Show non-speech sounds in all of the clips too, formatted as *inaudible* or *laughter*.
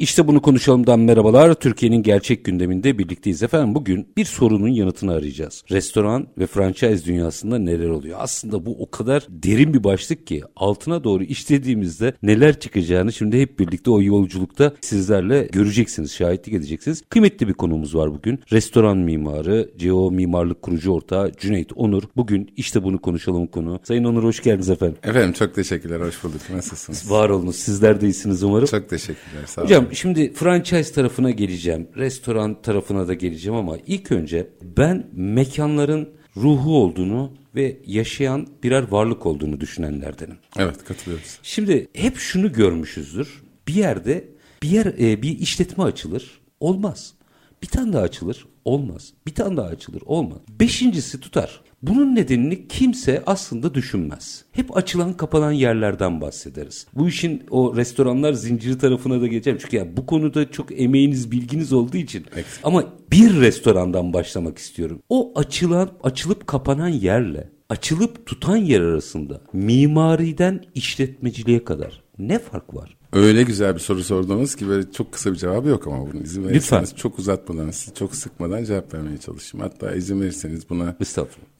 İşte bunu konuşalımdan merhabalar. Türkiye'nin gerçek gündeminde birlikteyiz efendim. Bugün bir sorunun yanıtını arayacağız. Restoran ve franchise dünyasında neler oluyor? Aslında bu o kadar derin bir başlık ki altına doğru işlediğimizde neler çıkacağını şimdi hep birlikte o yolculukta sizlerle göreceksiniz, şahitlik edeceksiniz. Kıymetli bir konuğumuz var bugün. Restoran mimarı, CEO Mimarlık kurucu ortağı Cüneyt Onur. Bugün işte bunu konuşalım konu. Sayın Onur hoş geldiniz efendim. Efendim çok teşekkürler, hoş bulduk. Nasılsınız? Var olunuz, sizler de iyisiniz umarım. Çok teşekkürler, sağ olun. Hocam şimdi franchise tarafına geleceğim, restoran tarafına da geleceğim ama ilk önce ben mekanların ruhu olduğunu ve yaşayan birer varlık olduğunu düşünenlerdenim. Evet, katılıyoruz. Şimdi hep şunu görmüşüzdür. Bir yerde bir yer e, bir işletme açılır, olmaz. Bir tane daha açılır, olmaz. Bir tane daha açılır, olmaz. Beşincisi tutar. Bunun nedenini kimse aslında düşünmez. Hep açılan kapanan yerlerden bahsederiz. Bu işin o restoranlar zinciri tarafına da geçeceğim. Çünkü yani bu konuda çok emeğiniz, bilginiz olduğu için. Eksik. Ama bir restorandan başlamak istiyorum. O açılan, açılıp kapanan yerle açılıp tutan yer arasında mimariden işletmeciliğe kadar ne fark var? Öyle güzel bir soru sordunuz ki böyle çok kısa bir cevabı yok ama bunun izin verirseniz Lütfen. çok uzatmadan, sizi çok sıkmadan cevap vermeye çalışayım. Hatta izin verirseniz buna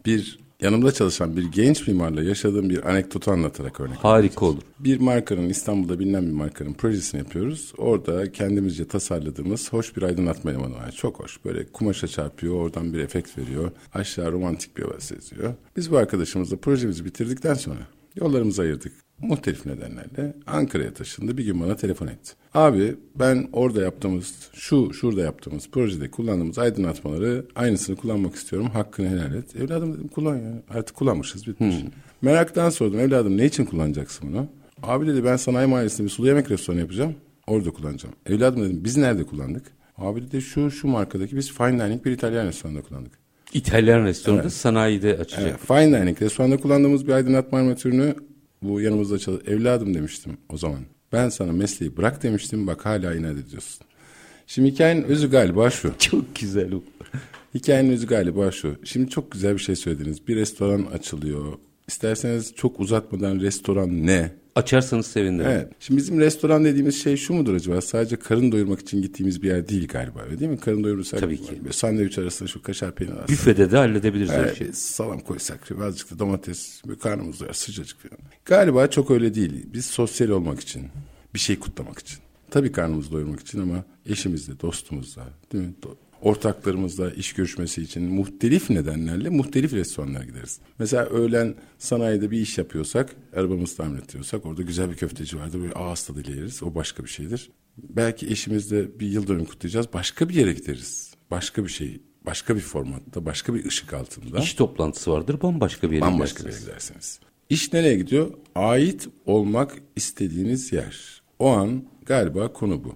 bir yanımda çalışan bir genç mimarla yaşadığım bir anekdotu anlatarak örnek Harika olur. Bir markanın İstanbul'da bilinen bir markanın projesini yapıyoruz. Orada kendimizce tasarladığımız hoş bir aydınlatma elemanı var. Çok hoş. Böyle kumaşa çarpıyor, oradan bir efekt veriyor. Aşağı romantik bir hava seziyor. Biz bu arkadaşımızla projemizi bitirdikten sonra yollarımızı ayırdık. Muhtelif nedenlerle Ankara'ya taşındı. Bir gün bana telefon etti. Abi ben orada yaptığımız, şu şurada yaptığımız projede kullandığımız aydınlatmaları aynısını kullanmak istiyorum. Hakkını helal et. Evladım dedim kullan ya. Artık kullanmışız bitmiş. Meraktan sordum evladım ne için kullanacaksın bunu? Abi dedi ben sanayi mahallesinde bir sulu yemek restoranı yapacağım. Orada kullanacağım. Evladım dedim biz nerede kullandık? Abi dedi şu şu markadaki biz fine dining bir İtalyan restoranında kullandık. İtalyan restoranı sanayide açacak. Evet, fine dining restoranda kullandığımız bir aydınlatma armatürünü bu yanımızda çalış. Evladım demiştim o zaman. Ben sana mesleği bırak demiştim bak hala inat ediyorsun. Şimdi hikayenin özü galiba şu. *laughs* Çok güzel. Hikayenin özü galiba şu. Şimdi çok güzel bir şey söylediniz. Bir restoran açılıyor. İsterseniz çok uzatmadan restoran ne? Açarsanız sevinirim. Evet. Şimdi bizim restoran dediğimiz şey şu mudur acaba? Sadece karın doyurmak için gittiğimiz bir yer değil galiba öyle değil mi? Karın doyurursak Tabii ki. böyle sandviç arasında şu kaşar peynir alsak. Büfede de halledebiliriz Evet, şeyi. bir salam koysak, azıcık da domates, böyle karnımız doyar, sıcacık falan. Galiba çok öyle değil. Biz sosyal olmak için, bir şey kutlamak için. Tabii karnımızı doyurmak için ama eşimizle, dostumuzla, değil mi? Do- ortaklarımızla iş görüşmesi için muhtelif nedenlerle muhtelif restoranlara gideriz. Mesela öğlen sanayide bir iş yapıyorsak, arabamızı tamir ettiriyorsak orada güzel bir köfteci vardır. Böyle ağız tadıyla yeriz. O başka bir şeydir. Belki eşimizle bir yıl dönüm kutlayacağız. Başka bir yere gideriz. Başka bir şey, başka bir formatta, başka bir ışık altında. İş toplantısı vardır bambaşka bir yere Bambaşka bir gidersiniz. yere gidersiniz. İş nereye gidiyor? Ait olmak istediğiniz yer. O an galiba konu bu.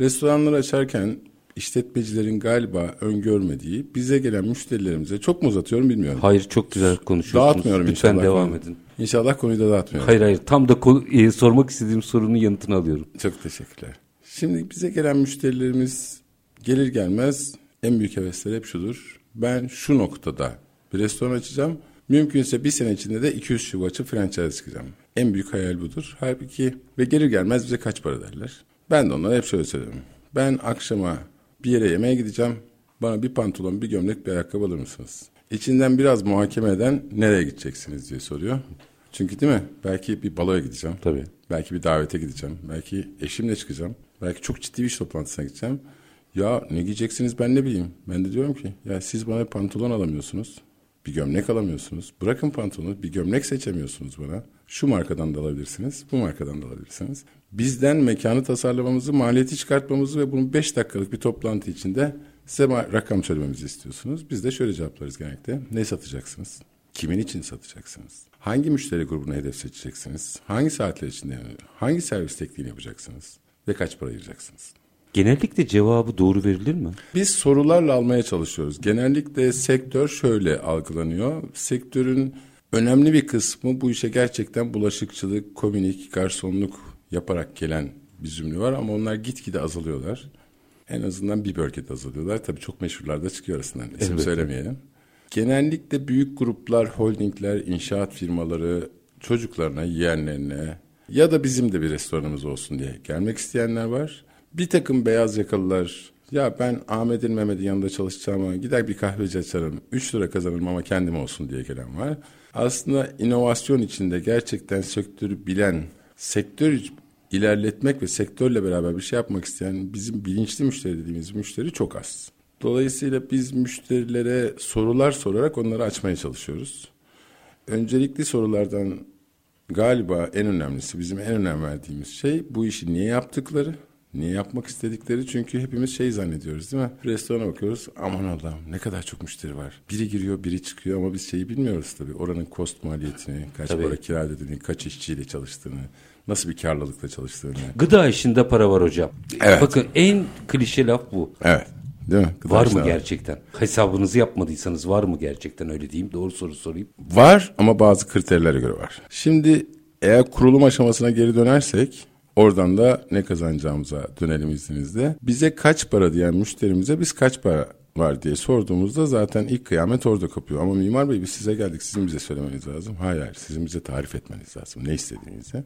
Restoranları açarken işletmecilerin galiba öngörmediği bize gelen müşterilerimize çok mu uzatıyorum bilmiyorum. Hayır çok güzel konuşuyorsunuz. Dağıtmıyorum Lütfen inşallah. devam edin. İnşallah konuyu da dağıtmıyorum. Hayır hayır tam da konu- e, sormak istediğim sorunun yanıtını alıyorum. Çok teşekkürler. Şimdi bize gelen müşterilerimiz gelir gelmez en büyük hevesleri hep şudur. Ben şu noktada bir restoran açacağım. Mümkünse bir sene içinde de 200 şube açıp franchise çıkacağım. En büyük hayal budur. Halbuki ve gelir gelmez bize kaç para derler. Ben de onlara hep şöyle söylüyorum. Ben akşama bir yere yemeğe gideceğim. Bana bir pantolon, bir gömlek, bir ayakkabı alır mısınız? İçinden biraz muhakeme eden nereye gideceksiniz diye soruyor. Çünkü değil mi? Belki bir baloya gideceğim. Tabii. Belki bir davete gideceğim. Belki eşimle çıkacağım. Belki çok ciddi bir iş toplantısına gideceğim. Ya ne giyeceksiniz ben ne bileyim. Ben de diyorum ki ya siz bana pantolon alamıyorsunuz. Bir gömlek alamıyorsunuz. Bırakın pantolonu bir gömlek seçemiyorsunuz bana. Şu markadan da alabilirsiniz. Bu markadan da alabilirsiniz. Bizden mekanı tasarlamamızı, maliyeti çıkartmamızı ve bunu 5 dakikalık bir toplantı içinde size rakam söylememizi istiyorsunuz. Biz de şöyle cevaplarız genellikle. Ne satacaksınız? Kimin için satacaksınız? Hangi müşteri grubuna hedef seçeceksiniz? Hangi saatler içinde? Hangi servis tekniğini yapacaksınız? Ve kaç para ayıracaksınız? Genellikle cevabı doğru verilir mi? Biz sorularla almaya çalışıyoruz. Genellikle sektör şöyle algılanıyor. Sektörün önemli bir kısmı bu işe gerçekten bulaşıkçılık, komünik, garsonluk yaparak gelen bir zümrü var ama onlar gitgide azalıyorlar. En azından bir bölgede azalıyorlar. Tabii çok meşhurlarda çıkıyor arasından. İsim Elbette. söylemeyelim. Genellikle büyük gruplar, holdingler, inşaat firmaları çocuklarına, yeğenlerine ya da bizim de bir restoranımız olsun diye gelmek isteyenler var. Bir takım beyaz yakalılar ya ben Ahmet'in Mehmet'in yanında çalışacağım gider bir kahveci açarım. 3 lira kazanırım ama kendim olsun diye gelen var. Aslında inovasyon içinde gerçekten sektörü bilen, sektör ilerletmek ve sektörle beraber bir şey yapmak isteyen bizim bilinçli müşteri dediğimiz müşteri çok az. Dolayısıyla biz müşterilere sorular sorarak onları açmaya çalışıyoruz. Öncelikli sorulardan galiba en önemlisi bizim en önem verdiğimiz şey bu işi niye yaptıkları, niye yapmak istedikleri. Çünkü hepimiz şey zannediyoruz değil mi? Restorana bakıyoruz aman Allah'ım ne kadar çok müşteri var. Biri giriyor biri çıkıyor ama biz şeyi bilmiyoruz tabii. Oranın cost maliyetini, kaç Tabii. para kira ödediğini, kaç işçiyle çalıştığını, nasıl bir karlılıkla çalıştığını. Gıda işinde para var hocam. Evet. Bakın en klişe laf bu. Evet. Değil mi? Gıda Var mı işleri gerçekten? Hesabınızı yapmadıysanız var mı gerçekten öyle diyeyim? Doğru soru sorayım. Var ama bazı kriterlere göre var. Şimdi eğer kurulum aşamasına geri dönersek oradan da ne kazanacağımıza dönelim izninizle. Bize kaç para diyen müşterimize biz kaç para var diye sorduğumuzda zaten ilk kıyamet orada kopuyor. Ama Mimar Bey biz size geldik sizin bize söylemeniz lazım. Hayır hayır sizin bize tarif etmeniz lazım ne istediğinizi.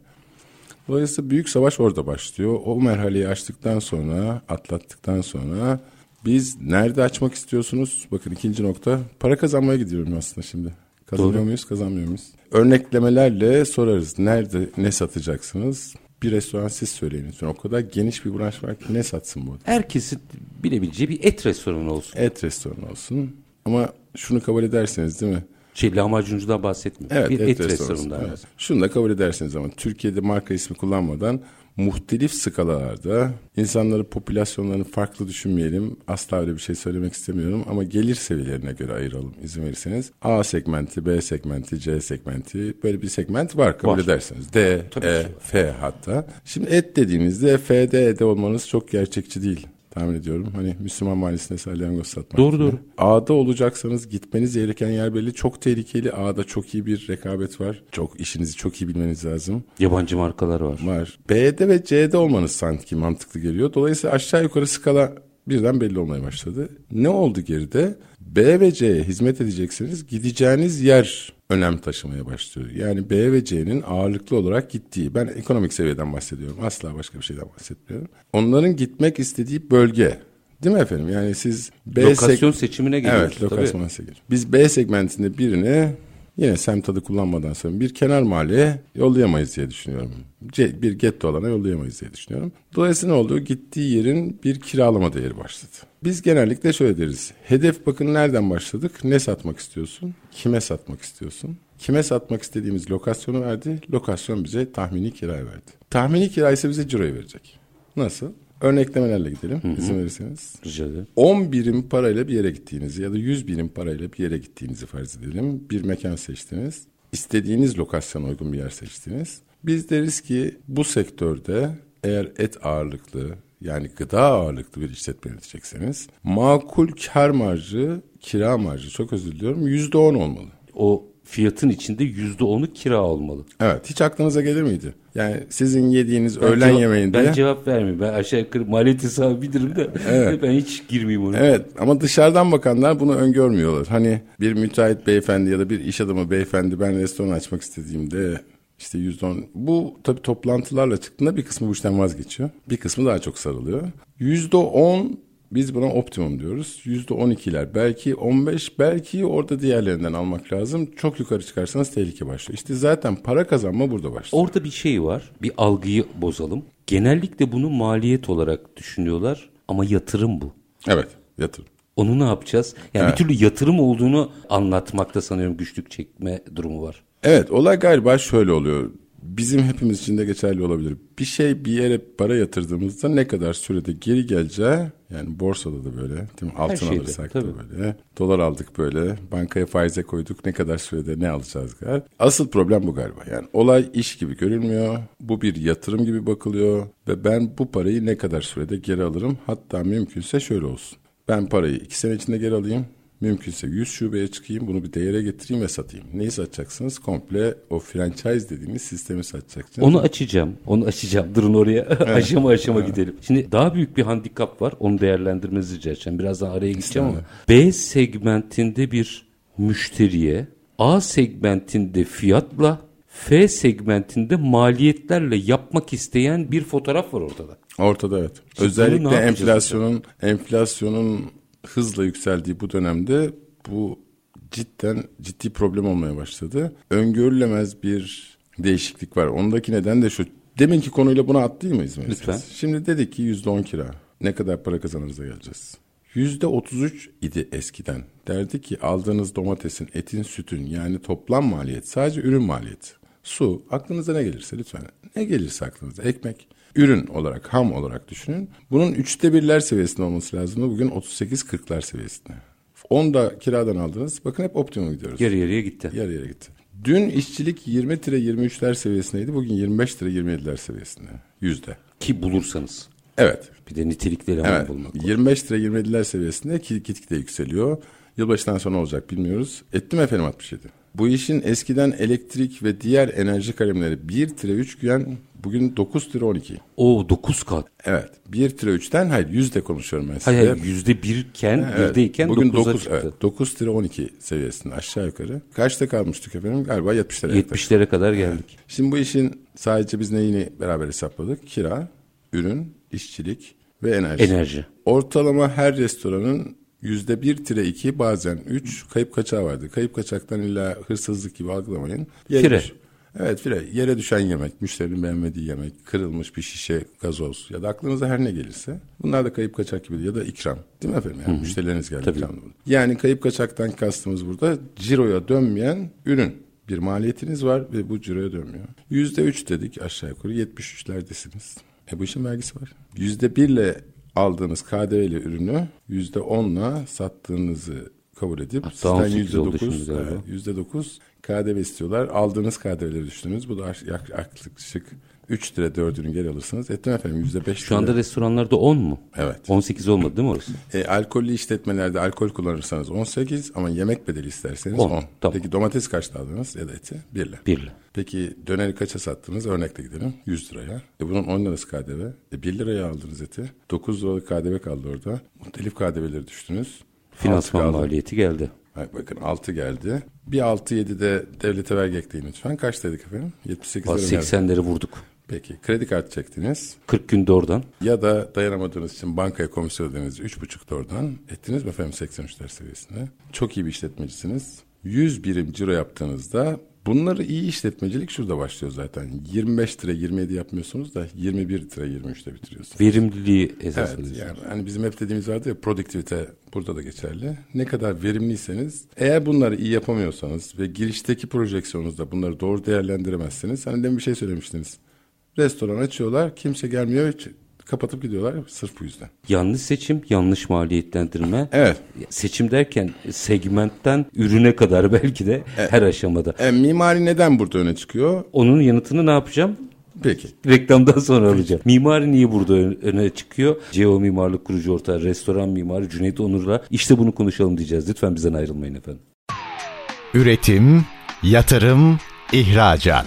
Dolayısıyla büyük savaş orada başlıyor. O merhaleyi açtıktan sonra, atlattıktan sonra biz nerede açmak istiyorsunuz? Bakın ikinci nokta. Para kazanmaya gidiyorum aslında şimdi. Kazanıyor Doğru. muyuz, kazanmıyor muyuz? Örneklemelerle sorarız. Nerede, ne satacaksınız? Bir restoran siz söyleyin lütfen. O kadar geniş bir branş var ki ne satsın bu? Herkesin bilebileceği bir et restoranı olsun. Et restoranı olsun. Ama şunu kabul ederseniz değil mi? Şey lahmacuncudan bahsetmiyorum. Evet, bir et, et, restoranı. restoranından. Evet. Şunu da kabul edersiniz ama Türkiye'de marka ismi kullanmadan muhtelif skalalarda insanları popülasyonlarını farklı düşünmeyelim. Asla öyle bir şey söylemek istemiyorum ama gelir seviyelerine göre ayıralım izin verirseniz. A segmenti, B segmenti, C segmenti böyle bir segment var kabul Var. ederseniz. D, Tabii E, ki. F hatta. Şimdi et dediğinizde F'de E'de olmanız çok gerçekçi değil. Tahmin ediyorum. Hani Müslüman mahallesinde salyangoz satmak. Doğru, doğru. A'da olacaksanız gitmeniz gereken yer belli. Çok tehlikeli. A'da çok iyi bir rekabet var. Çok işinizi çok iyi bilmeniz lazım. Yabancı markalar var. Var. B'de ve C'de olmanız sanki mantıklı geliyor. Dolayısıyla aşağı yukarı skala birden belli olmaya başladı. Ne oldu geride? B ve C'ye hizmet edeceksiniz. Gideceğiniz yer önem taşımaya başlıyor. Yani B ve C'nin ağırlıklı olarak gittiği, ben ekonomik seviyeden bahsediyorum. Asla başka bir şeyden bahsetmiyorum. Onların gitmek istediği bölge. Değil mi efendim? Yani siz B Lokasyon seg- seçimine geliyoruz. Evet, lokasyon segment. Biz B segmentinde birini yine semt adı kullanmadan sonra bir kenar mahalleye yollayamayız diye düşünüyorum. Bir getto alana yollayamayız diye düşünüyorum. Dolayısıyla ne oldu? Gittiği yerin bir kiralama değeri başladı. Biz genellikle şöyle deriz. Hedef bakın nereden başladık? Ne satmak istiyorsun? Kime satmak istiyorsun? Kime satmak istediğimiz lokasyonu verdi. Lokasyon bize tahmini kirayı verdi. Tahmini kira ise bize ciroyu verecek. Nasıl? Örneklemelerle gidelim izin verirseniz. Rica ederim. 10 birim parayla bir yere gittiğinizi ya da 100 birim parayla bir yere gittiğinizi farz edelim. Bir mekan seçtiniz. İstediğiniz lokasyona uygun bir yer seçtiniz. Biz deriz ki bu sektörde eğer et ağırlıklı yani gıda ağırlıklı bir işletme yönetecekseniz makul kar marjı, kira marjı çok özür diliyorum %10 olmalı. O fiyatın içinde yüzde onu kira olmalı. Evet hiç aklınıza gelir miydi? Yani sizin yediğiniz Ben öğlen cevap- yemeğinde... Ben cevap vermeyeyim. Ben aşağı yukarı maliyet hesabı bilirim de *laughs* ben hiç girmeyeyim ona. Evet ama dışarıdan bakanlar bunu öngörmüyorlar. Hani bir müteahhit beyefendi ya da bir iş adamı beyefendi ben restoran açmak istediğimde işte yüzde on. Bu tabii toplantılarla çıktığında bir kısmı bu işten vazgeçiyor. Bir kısmı daha çok sarılıyor. Yüzde on biz buna optimum diyoruz. Yüzde on ikiler belki on beş belki orada diğerlerinden almak lazım. Çok yukarı çıkarsanız tehlike başlıyor. İşte zaten para kazanma burada başlıyor. Orada bir şey var. Bir algıyı bozalım. Genellikle bunu maliyet olarak düşünüyorlar ama yatırım bu. Evet yatırım. Onu ne yapacağız? Yani Evet. bir türlü yatırım olduğunu anlatmakta sanıyorum güçlük çekme durumu var. Evet olay galiba şöyle oluyor. Bizim hepimiz için de geçerli olabilir. Bir şey bir yere para yatırdığımızda ne kadar sürede geri geleceği yani borsada da böyle değil mi? Altın şeyde, alırsak tabii. da böyle. Dolar aldık böyle. Bankaya faize koyduk. Ne kadar sürede ne alacağız galiba. Asıl problem bu galiba. Yani olay iş gibi görülmüyor. Bu bir yatırım gibi bakılıyor. Ve ben bu parayı ne kadar sürede geri alırım? Hatta mümkünse şöyle olsun. Ben parayı iki sene içinde geri alayım. Mümkünse 100 şubeye çıkayım, bunu bir değere getireyim ve satayım. Neyi satacaksınız? Komple o franchise dediğimiz sistemi satacaksınız. Onu açacağım. Onu açacağım. Durun oraya. *laughs* aşama aşama gidelim. Şimdi daha büyük bir handikap var. Onu değerlendirmenizi rica edeceğim. Birazdan araya gideceğim ama. B segmentinde bir müşteriye A segmentinde fiyatla F segmentinde maliyetlerle yapmak isteyen bir fotoğraf var ortada. Ortada evet. Özellikle enflasyonun enflasyonun hızla yükseldiği bu dönemde bu cidden ciddi problem olmaya başladı. Öngörülemez bir değişiklik var. Ondaki neden de şu. Deminki konuyla buna atlayayım mı verirseniz? Lütfen. Şimdi dedik ki yüzde on kira. Ne kadar para kazanırıza geleceğiz. Yüzde otuz üç idi eskiden. Derdi ki aldığınız domatesin, etin, sütün yani toplam maliyet sadece ürün maliyeti. Su, aklınıza ne gelirse lütfen. Ne gelirse aklınıza. Ekmek, ürün olarak, ham olarak düşünün. Bunun üçte birler seviyesinde olması lazım. Bugün 38-40'lar seviyesinde. 10 da kiradan aldınız. Bakın hep optimum gidiyoruz. Yarı yarıya gitti. Yarı yarı gitti. Dün işçilik 20 lira 23'ler seviyesindeydi. Bugün 25 lira 27'ler seviyesinde. Yüzde. Ki bulursanız. Evet. Bir de nitelikli eleman Evet. bulmak. 25 lira 27'ler seviyesinde ki gitgide yükseliyor. Yılbaşından sonra olacak bilmiyoruz. Ettim efendim 67. Bu işin eskiden elektrik ve diğer enerji kalemleri 1 lira 3 güyen bugün 9 lira 12. O 9 kat. Evet. 1 lira 3'ten hayır yüzde konuşuyorum ben size. Hayır hayır yüzde birken Evet, birdeyken bugün 9'a 9, çıktı. evet, 9 lira 12 seviyesinde aşağı yukarı. Kaçta kalmıştık efendim? Galiba 70 lira. 70'lere kadar geldik. Şimdi bu işin sadece biz neyini beraber hesapladık? Kira, ürün, işçilik ve enerji. Enerji. Ortalama her restoranın yüzde bir tire iki bazen üç kayıp kaçağı vardı. Kayıp kaçaktan illa hırsızlık gibi algılamayın. Düş- Evet fire. Yere düşen yemek, müşterinin beğenmediği yemek, kırılmış bir şişe gazoz ya da aklınıza her ne gelirse. Bunlar da kayıp kaçak gibi ya da ikram. Değil mi efendim? Yani müşterileriniz geldi. Tabii. Yani kayıp kaçaktan kastımız burada ciroya dönmeyen ürün. Bir maliyetiniz var ve bu ciroya dönmüyor. Yüzde üç dedik aşağı yukarı 73'lerdesiniz. E bu işin vergisi var. Yüzde birle aldığınız KDV'li ürünü yüzde onla sattığınızı kabul edip Hatta sizden 18 yüzde dokuz, yüzde dokuz KDV istiyorlar. Aldığınız KDV'leri düşündünüz. Bu da yak- yaklaşık 3 lira 4'ünü geri alırsınız. Ettim efendim yüzde beş Şu anda restoranlarda 10 mu? Evet. 18 olmadı değil mi orası? E, alkollü işletmelerde alkol kullanırsanız 18 ama yemek bedeli isterseniz 10. On, tamam. Peki domates kaçta aldınız ya da eti? 1 lira. Birle. Peki döneri kaça sattınız? Örnekle gidelim. 100 liraya. E bunun 10 lirası KDV. E 1 liraya aldınız eti. 9 liralık KDV kaldı orada. Muhtelif KDV'leri düştünüz. Finansman maliyeti geldi. Bak, bakın 6 geldi. Bir 6 7'de devlete vergi ekleyin lütfen. Kaç dedik efendim? 78 lira. Bak, mı geldi? 80'leri vurduk. Peki kredi kartı çektiniz. 40 günde oradan. Ya da dayanamadığınız için bankaya komisyon ödediniz 3,5 oradan. Ettiniz mi efendim 83'ler seviyesinde? Çok iyi bir işletmecisiniz. 100 birim ciro yaptığınızda bunları iyi işletmecilik şurada başlıyor zaten. 25 lira 27 yapmıyorsunuz da 21 lira 23'te bitiriyorsunuz. Verimliliği esas Evet yani hani bizim hep dediğimiz vardı ya produktivite burada da geçerli. Ne kadar verimliyseniz eğer bunları iyi yapamıyorsanız ve girişteki projeksiyonunuzda bunları doğru değerlendiremezseniz hani demin bir şey söylemiştiniz. Restoran açıyorlar kimse gelmiyor hiç kapatıp gidiyorlar sırf bu yüzden. Yanlış seçim, yanlış maliyetlendirme. *laughs* Evet. Seçim derken segmentten ürüne kadar belki de her aşamada. E, mimari neden burada öne çıkıyor? Onun yanıtını ne yapacağım? Peki. Reklamdan sonra alacağım. Mimari niye burada ön- öne çıkıyor? CEO Mimarlık Kurucu Ortağı, restoran mimarı Cüneyt Onur'la işte bunu konuşalım diyeceğiz. Lütfen bizden ayrılmayın efendim. Üretim, yatırım, ihracat.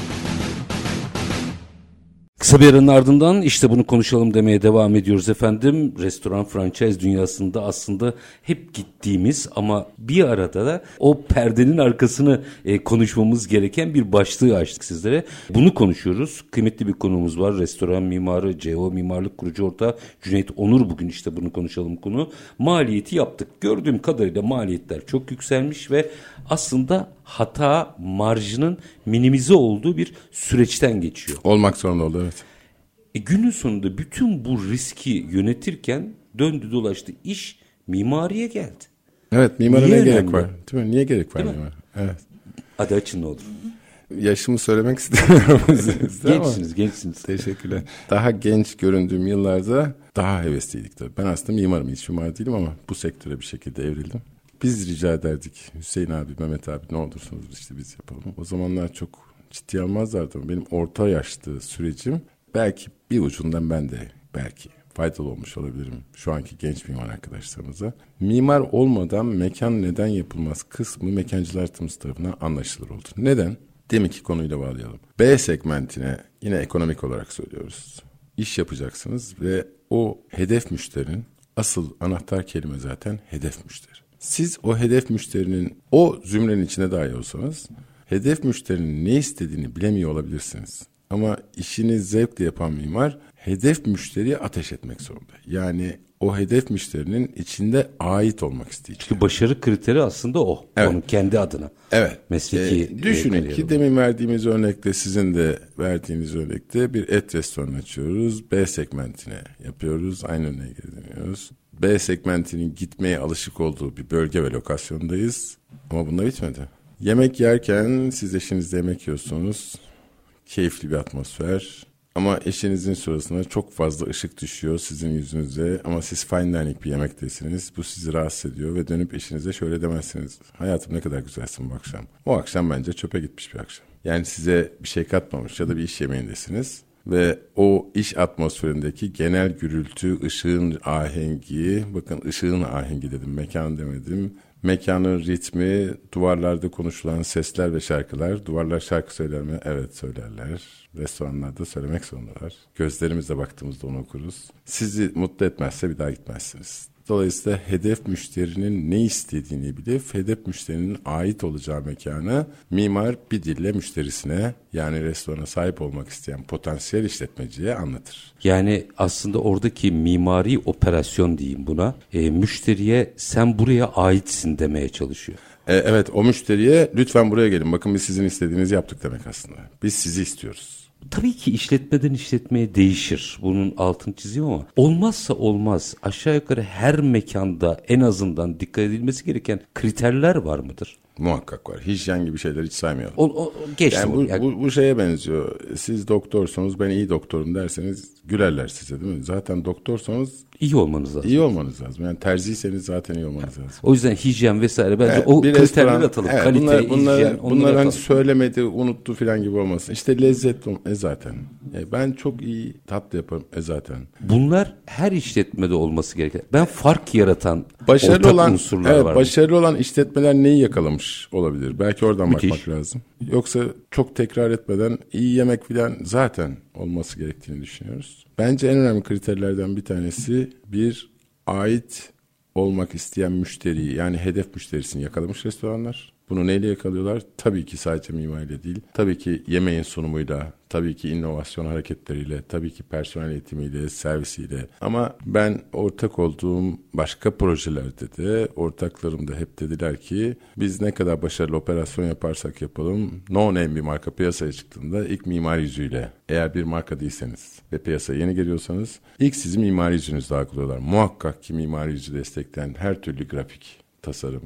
Kısa bir aranın ardından işte bunu konuşalım demeye devam ediyoruz efendim. Restoran franchise dünyasında aslında hep gittiğimiz ama bir arada da o perdenin arkasını e, konuşmamız gereken bir başlığı açtık sizlere. Bunu konuşuyoruz. Kıymetli bir konuğumuz var. Restoran mimarı, CEO Mimarlık Kurucu Ortağı Cüneyt Onur bugün işte bunu konuşalım konu. Maliyeti yaptık. Gördüğüm kadarıyla maliyetler çok yükselmiş ve aslında hata marjının minimize olduğu bir süreçten geçiyor. Olmak zorunda oldu evet. E günün sonunda bütün bu riski yönetirken döndü dolaştı iş mimariye geldi. Evet mimara Niye ne gerek var? Değil mi? Niye gerek var Değil mi? mimara? Evet. Hadi açın ne olur. Yaşımı söylemek istemiyorum. *laughs* Gençsiniz gençsiniz. Teşekkürler. Daha genç göründüğüm yıllarda daha hevesliydik tabii. Ben aslında mimarım, hiç mimar değilim ama bu sektöre bir şekilde evrildim. Biz rica ederdik. Hüseyin abi, Mehmet abi ne olursunuz işte biz yapalım. O zamanlar çok ciddi almazlardı ama benim orta yaşlı sürecim belki bir ucundan ben de belki faydalı olmuş olabilirim şu anki genç mimar arkadaşlarımıza. Mimar olmadan mekan neden yapılmaz kısmı mekancılarımız tarafından anlaşılır oldu. Neden? Deminki konuyla bağlayalım. B segmentine yine ekonomik olarak söylüyoruz. İş yapacaksınız ve o hedef müşterinin asıl anahtar kelime zaten hedef müşteri. Siz o hedef müşterinin o zümrenin içine dahi olsanız hedef müşterinin ne istediğini bilemiyor olabilirsiniz. Ama işini zevkle yapan mimar hedef müşteriye ateş etmek zorunda. Yani o hedef müşterinin içinde ait olmak isteyecek. Çünkü başarı kriteri aslında o. Evet. Onun kendi adına. Evet. Mesleki Ee, düşünün e, ki demin verdiğimiz örnekte sizin de verdiğiniz örnekte bir et restoranı açıyoruz. B segmentine yapıyoruz. Aynı örneğe gidiyoruz. B segmentinin gitmeye alışık olduğu bir bölge ve lokasyondayız. Ama bunda bitmedi. Yemek yerken siz eşinizle yemek yiyorsunuz. Keyifli bir atmosfer. Ama eşinizin sırasına çok fazla ışık düşüyor sizin yüzünüze ama siz fine dining bir yemektesiniz. Bu sizi rahatsız ediyor ve dönüp eşinize şöyle demezsiniz. Hayatım ne kadar güzelsin bu akşam. O akşam bence çöpe gitmiş bir akşam. Yani size bir şey katmamış ya da bir iş yemeğindesiniz. Ve o iş atmosferindeki genel gürültü, ışığın ahengi, bakın ışığın ahengi dedim, mekan demedim. Mekanın ritmi, duvarlarda konuşulan sesler ve şarkılar. Duvarlar şarkı söyler mi? Evet söylerler. Restoranlarda söylemek zorundalar. Gözlerimizle baktığımızda onu okuruz. Sizi mutlu etmezse bir daha gitmezsiniz. Dolayısıyla hedef müşterinin ne istediğini bilip hedef müşterinin ait olacağı mekanı mimar bir dille müşterisine yani restorana sahip olmak isteyen potansiyel işletmeciye anlatır. Yani aslında oradaki mimari operasyon diyeyim buna. e, müşteriye sen buraya aitsin demeye çalışıyor. E, evet o müşteriye lütfen buraya gelin bakın biz sizin istediğinizi yaptık demek aslında. Biz sizi istiyoruz. Tabii ki işletmeden işletmeye değişir. Bunun altını çiziyor ama olmazsa olmaz. Aşağı yukarı her mekanda en azından dikkat edilmesi gereken kriterler var mıdır? Muhakkak var. Hijyen gibi şeyler hiç saymayalım. O, o, geçtim. Yani bu, Yani bu, bu şeye benziyor. Siz doktorsunuz ben iyi doktorum derseniz gülerler size değil mi? Zaten doktorsanız iyi olmanız lazım. iyi olmanız lazım. Yani terziyseniz zaten iyi olmanız lazım. O yüzden hijyen vesaire bence Evet, o kriterleri atalım. evet, Kalite, bunlar, bunlar, hijyen bunlar hani söylemedi, unuttu falan gibi olmasın. İşte lezzet e zaten. E, ben çok iyi tatlı yaparım e zaten. Bunlar her işletmede olması gereken. Ben fark yaratan Başarılı ortak olan unsurlar evet, var. başarılı olan işletmeler neyi yakalamış olabilir? Belki oradan Müthiş. bakmak lazım. Yoksa çok tekrar etmeden iyi yemek falan zaten olması gerektiğini düşünüyoruz. Bence en önemli kriterlerden bir tanesi bir ait olmak isteyen müşteriyi yani hedef müşterisini yakalamış restoranlar. Bunu neyle yakalıyorlar? Tabii ki sadece mimariyle değil. Tabii ki yemeğin sunumuyla, tabii ki inovasyon hareketleriyle, tabii ki personel eğitimiyle, servisiyle. Ama ben ortak olduğum başka projelerde de ortaklarım da hep dediler ki biz ne kadar başarılı operasyon yaparsak yapalım no name bir marka piyasaya çıktığında ilk mimari yüzüyle eğer bir marka değilseniz ve piyasaya yeni geliyorsanız ilk sizi mimari yüzünüzle algılıyorlar. Muhakkak ki mimari yüzü destekleyen her türlü grafik, tasarım,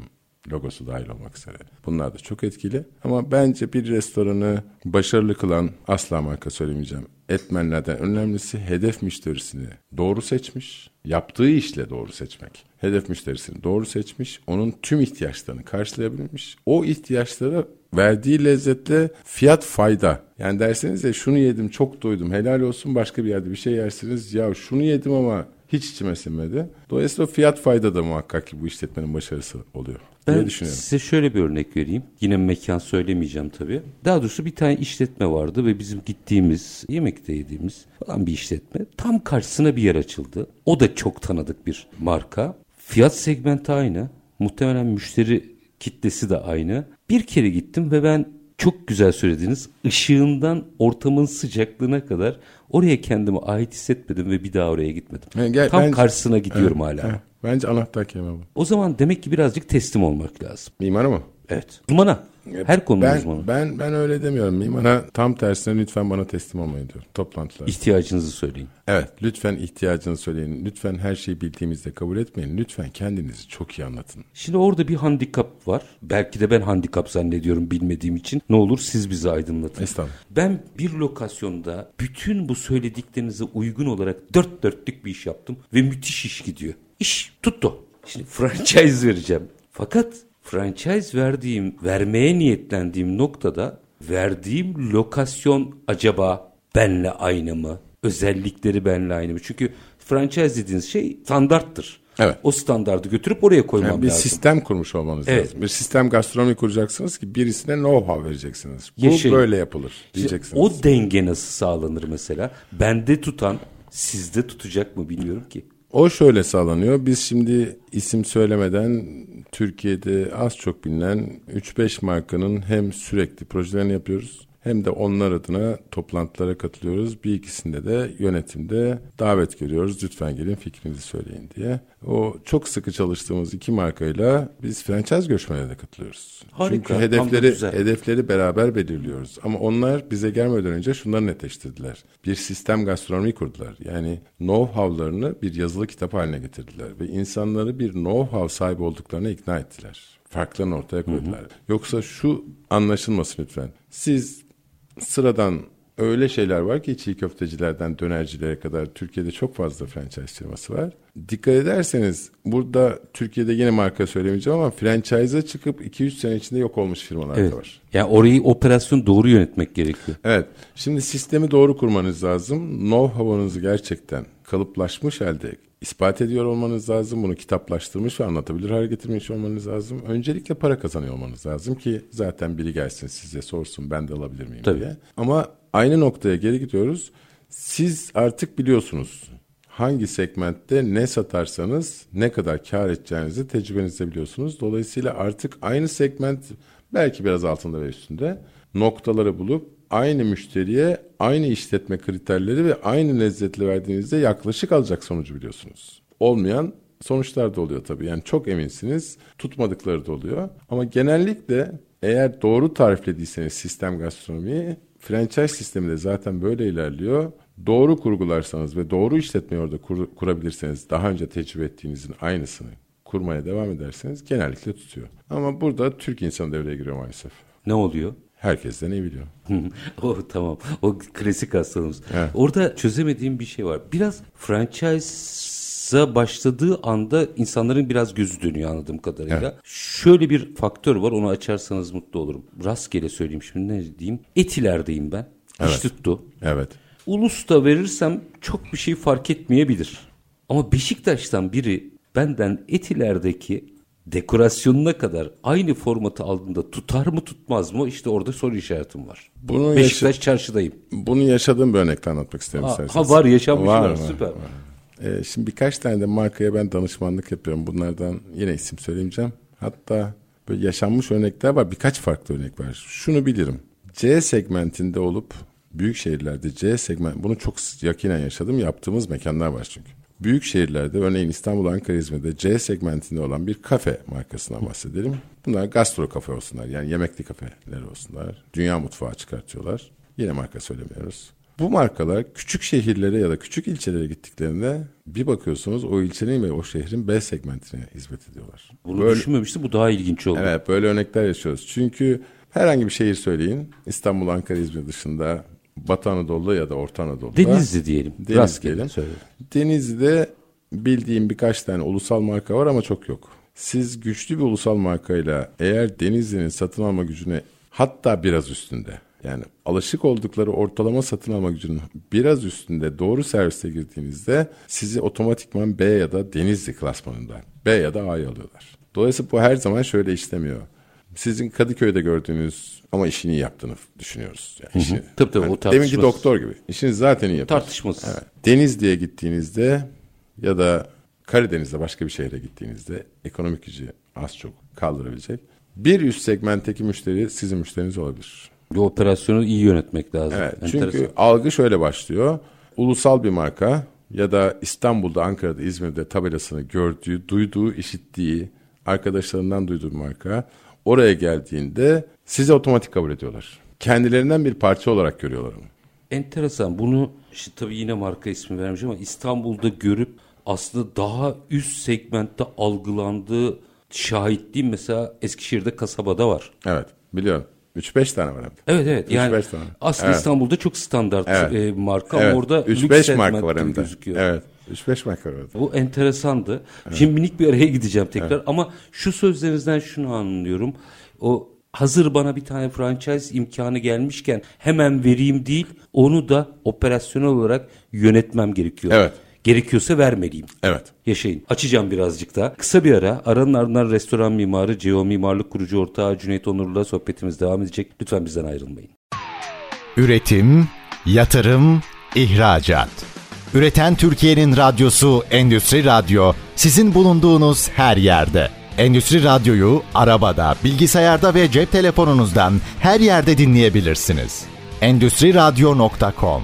logosu dahil olmak üzere. Bunlar da çok etkili. Ama bence bir restoranı başarılı kılan asla marka söylemeyeceğim. Etmenlerden önemlisi hedef müşterisini doğru seçmiş, yaptığı işle doğru seçmek. Hedef müşterisini doğru seçmiş, onun tüm ihtiyaçlarını karşılayabilmiş. O ihtiyaçlara verdiği lezzetle fiyat fayda. Yani derseniz ya şunu yedim çok doydum helal olsun başka bir yerde bir şey yersiniz. Ya şunu yedim ama hiç içime sinmedi. Dolayısıyla fiyat fayda da muhakkak ki bu işletmenin başarısı oluyor Ben size şöyle bir örnek vereyim. Yine mekan söylemeyeceğim tabii. Daha doğrusu bir tane işletme vardı ve bizim gittiğimiz, yemekte yediğimiz falan bir işletme. Tam karşısına bir yer açıldı. O da çok tanıdık bir marka. Fiyat segmenti aynı. Muhtemelen müşteri kitlesi de aynı. Bir kere gittim ve ben çok güzel söylediğiniz ışığından ortamın sıcaklığına kadar oraya kendimi ait hissetmedim ve bir daha oraya gitmedim. Yani gel- Tam bence- karşısına gidiyorum Evet, hala. evet. Bence anahtar kelime bu. O zaman demek ki birazcık teslim olmak lazım. Mimar mı? Evet. Uzmana. Her konuda Ben, uzmanı. ben ben öyle demiyorum. Mimara tam tersine lütfen bana teslim olmayın diyorum toplantılar. İhtiyacınızı söyleyin. Evet lütfen ihtiyacını söyleyin. Lütfen her şeyi bildiğimizde kabul etmeyin. Lütfen kendinizi çok iyi anlatın. Şimdi orada bir handikap var. Belki de ben handikap zannediyorum bilmediğim için. Ne olur siz bizi aydınlatın. Estağfurullah. Ben bir lokasyonda bütün bu söylediklerinize uygun olarak dört dörtlük bir iş yaptım ve müthiş iş gidiyor. İş tuttu. Şimdi franchise *laughs* vereceğim. Fakat franchise verdiğim, vermeye niyetlendiğim noktada verdiğim lokasyon acaba benle aynı mı? Özellikleri benle aynı mı? Çünkü franchise dediğiniz şey standarttır. Evet. O standardı götürüp oraya koymam Yani bir lazım. sistem kurmuş olmanız Evet. lazım. Bir sistem gastronomi kuracaksınız ki birisine know-how vereceksiniz. Bu Yaşayın. böyle yapılır İşte diyeceksiniz. o denge nasıl sağlanır mesela? Bende tutan sizde tutacak mı bilmiyorum ki. O şöyle sağlanıyor. Biz şimdi isim söylemeden Türkiye'de az çok bilinen 3-5 markanın hem sürekli projelerini yapıyoruz hem de onlar adına toplantılara katılıyoruz. Bir ikisinde de yönetimde davet görüyoruz. Lütfen gelin fikrinizi söyleyin diye. O çok sıkı çalıştığımız iki markayla biz franchise görüşmelerine katılıyoruz. Harika, Çünkü hedefleri hedefleri beraber belirliyoruz. Ama onlar bize gelmeden önce şunları netleştirdiler. Bir sistem gastronomi kurdular. Yani know-how'larını bir yazılı kitap haline getirdiler. Ve insanları bir know-how sahibi olduklarına ikna ettiler. Farklarını ortaya koydular. Yoksa şu anlaşılmasın lütfen. Siz sıradan öyle şeyler var ki çiğ köftecilerden dönercilere kadar Türkiye'de çok fazla franchise firması var. Dikkat ederseniz burada Türkiye'de yine marka söylemeyeceğim ama franchise'a çıkıp 2-3 sene içinde yok olmuş firmalar Evet. da var. Yani orayı operasyon doğru yönetmek gerekiyor. Evet. Şimdi sistemi doğru kurmanız lazım. Know-how'ınızı gerçekten kalıplaşmış halde ispat ediyor olmanız lazım. Bunu kitaplaştırmış ve anlatabilir hale getirmiş olmanız lazım. Öncelikle para kazanıyor olmanız lazım ki zaten biri gelsin size sorsun ben de alabilir miyim Tabii. diye. Ama aynı noktaya geri gidiyoruz. Siz artık biliyorsunuz hangi segmentte ne satarsanız ne kadar kar edeceğinizi tecrübenizde biliyorsunuz. Dolayısıyla artık aynı segment belki biraz altında ve üstünde noktaları bulup aynı müşteriye aynı işletme kriterleri ve aynı lezzetli verdiğinizde yaklaşık alacak sonucu biliyorsunuz. Olmayan sonuçlar da oluyor tabii. Yani çok eminsiniz tutmadıkları da oluyor. Ama genellikle eğer doğru tariflediyseniz sistem gastronomiyi franchise sistemi de zaten böyle ilerliyor. Doğru kurgularsanız ve doğru işletmeyi orada kur- kurabilirseniz daha önce tecrübe ettiğinizin aynısını kurmaya devam ederseniz genellikle tutuyor. Ama burada Türk insanı devreye giriyor maalesef. Ne oluyor? Herkesten iyi biliyor. *laughs* o tamam. O klasik hastalığımız. Evet. Orada çözemediğim bir şey var. Biraz franchise'a başladığı anda insanların biraz gözü dönüyor anladığım kadarıyla. Evet. Şöyle bir faktör var. Onu açarsanız mutlu olurum. Rastgele söyleyeyim şimdi ne diyeyim. Etiler'deyim ben. İş Evet. tuttu. Evet. Ulus'ta verirsem çok bir şey fark etmeyebilir. Ama Beşiktaş'tan biri benden Etiler'deki dekorasyonuna kadar aynı formatı aldığında tutar mı tutmaz mı? İşte orada soru işaretim var. Bunu Beşiktaş çarşıdayım. Bunu yaşadığım bir örnekle anlatmak isterim Ha, ha, var, yaşanmışlar, Var, var, süper. var. Ee, şimdi birkaç tane de markaya ben danışmanlık yapıyorum. Bunlardan yine isim söylemeyeceğim. Hatta böyle yaşanmış örnekler var. Birkaç farklı örnek var. Şunu bilirim. C segmentinde olup büyük şehirlerde C segment bunu çok yakinen yaşadım. Yaptığımız mekanlar var çünkü. Büyük şehirlerde örneğin İstanbul, Ankara, İzmir'de C segmentinde olan bir kafe markasından bahsedelim. Bunlar gastro kafe olsunlar. Yani yemekli kafeler olsunlar. Dünya mutfağı çıkartıyorlar. Yine marka söylemiyoruz. Bu markalar küçük şehirlere ya da küçük ilçelere gittiklerinde bir bakıyorsunuz o ilçenin ve o şehrin B segmentine hizmet ediyorlar. Bunu Böyle- düşünmemiştim. Bu daha ilginç oldu. Evet böyle örnekler yaşıyoruz. Çünkü herhangi bir şehir söyleyin. İstanbul, Ankara, İzmir dışında Batı Anadolu'da ya da Orta Anadolu'da. Denizli diyelim. Denizli Rastgele diyelim. söyledim. Denizli'de bildiğim birkaç tane ulusal marka var ama çok yok. Siz güçlü bir ulusal markayla eğer Denizli'nin satın alma gücüne hatta biraz üstünde yani alışık oldukları ortalama satın alma gücünün biraz üstünde doğru servise girdiğinizde sizi otomatikman B ya da Denizli klasmanında B ya da A'yı alıyorlar. Dolayısıyla bu her zaman şöyle işlemiyor. Sizin Kadıköy'de gördüğünüz ama işini yaptığını düşünüyoruz. Yani işini- Tabii tabii, o deminki tartışmasız. doktor gibi. İşini zaten iyi yapıyorsunuz. Tartışmasız. Evet. Denizli'ye gittiğinizde ya da Karadeniz'de başka bir şehre gittiğinizde ekonomik gücü az çok kaldırabilecek. Bir üst segmentteki müşteri sizin müşteriniz olabilir. Bir operasyonu iyi yönetmek lazım. Evet, Enteresan. çünkü algı şöyle başlıyor. Ulusal bir marka ya da İstanbul'da, Ankara'da, İzmir'de tabelasını gördüğü, duyduğu, işittiği, arkadaşlarından duyduğu marka. Oraya geldiğinde sizi otomatik kabul ediyorlar. Kendilerinden bir parça olarak görüyorlar onu. Enteresan. Bunu işte tabii yine marka ismi vermiş ama İstanbul'da görüp aslında daha üst segmentte algılandığı şahitliğim mesela Eskişehir'de kasabada var. Evet biliyorum. 3-5 tane var de. Evet evet. Yani 3-5 tane. aslında Evet. İstanbul'da çok standart Evet. e, marka Evet. ama orada lüks 3-5 marka var hem de. gözüküyor. Evet. 3-5 marka var orada. Bu enteresandı. Şimdi minik bir araya gideceğim tekrar ama şu sözlerinizden şunu anlıyorum. O hazır bana bir tane franchise imkanı gelmişken hemen vereyim değil, onu da operasyonel olarak yönetmem gerekiyor. Evet. Gerekiyorsa vermeliyim. Evet. Yaşayın. Açacağım birazcık daha. Kısa bir ara. Aranın ardından restoran mimarı, CEO Mimarlık Kurucu Ortağı Cüneyt Onur'la sohbetimiz devam edecek. Lütfen bizden ayrılmayın. Üretim, yatırım, ihracat. Üreten Türkiye'nin radyosu Endüstri Radyo sizin bulunduğunuz her yerde. Endüstri Radyo'yu arabada, bilgisayarda ve cep telefonunuzdan her yerde dinleyebilirsiniz. Endüstri Radyo.com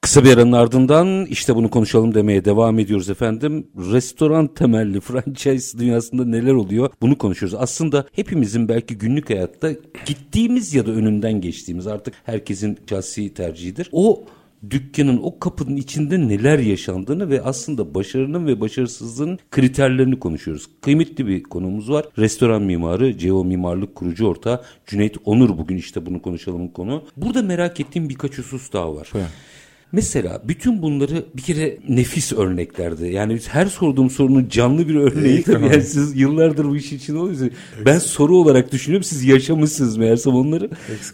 Kısa bir aranın ardından işte bunu konuşalım demeye devam ediyoruz efendim. Restoran temelli *laughs* franchise dünyasında neler oluyor bunu konuşuyoruz. Aslında hepimizin belki günlük hayatta gittiğimiz ya da önünden geçtiğimiz artık herkesin şahsi tercihidir. O dükkanın o kapının içinde neler yaşandığını ve aslında başarının ve başarısızlığın kriterlerini konuşuyoruz. Kıymetli bir konumuz var. Restoran mimarı, CEO Mimarlık kurucu ortağı Cüneyt Onur bugün işte bunu konuşalım konu. Burada merak ettiğim birkaç husus daha var. Mesela bütün bunları bir kere nefis örneklerdi. Yani her sorduğum sorunun canlı bir örneği tabii. Yani siz yıllardır bu işin içinde oluyorsunuz. Ben soru olarak düşünüyorum. Siz yaşamışsınız meğersem onları.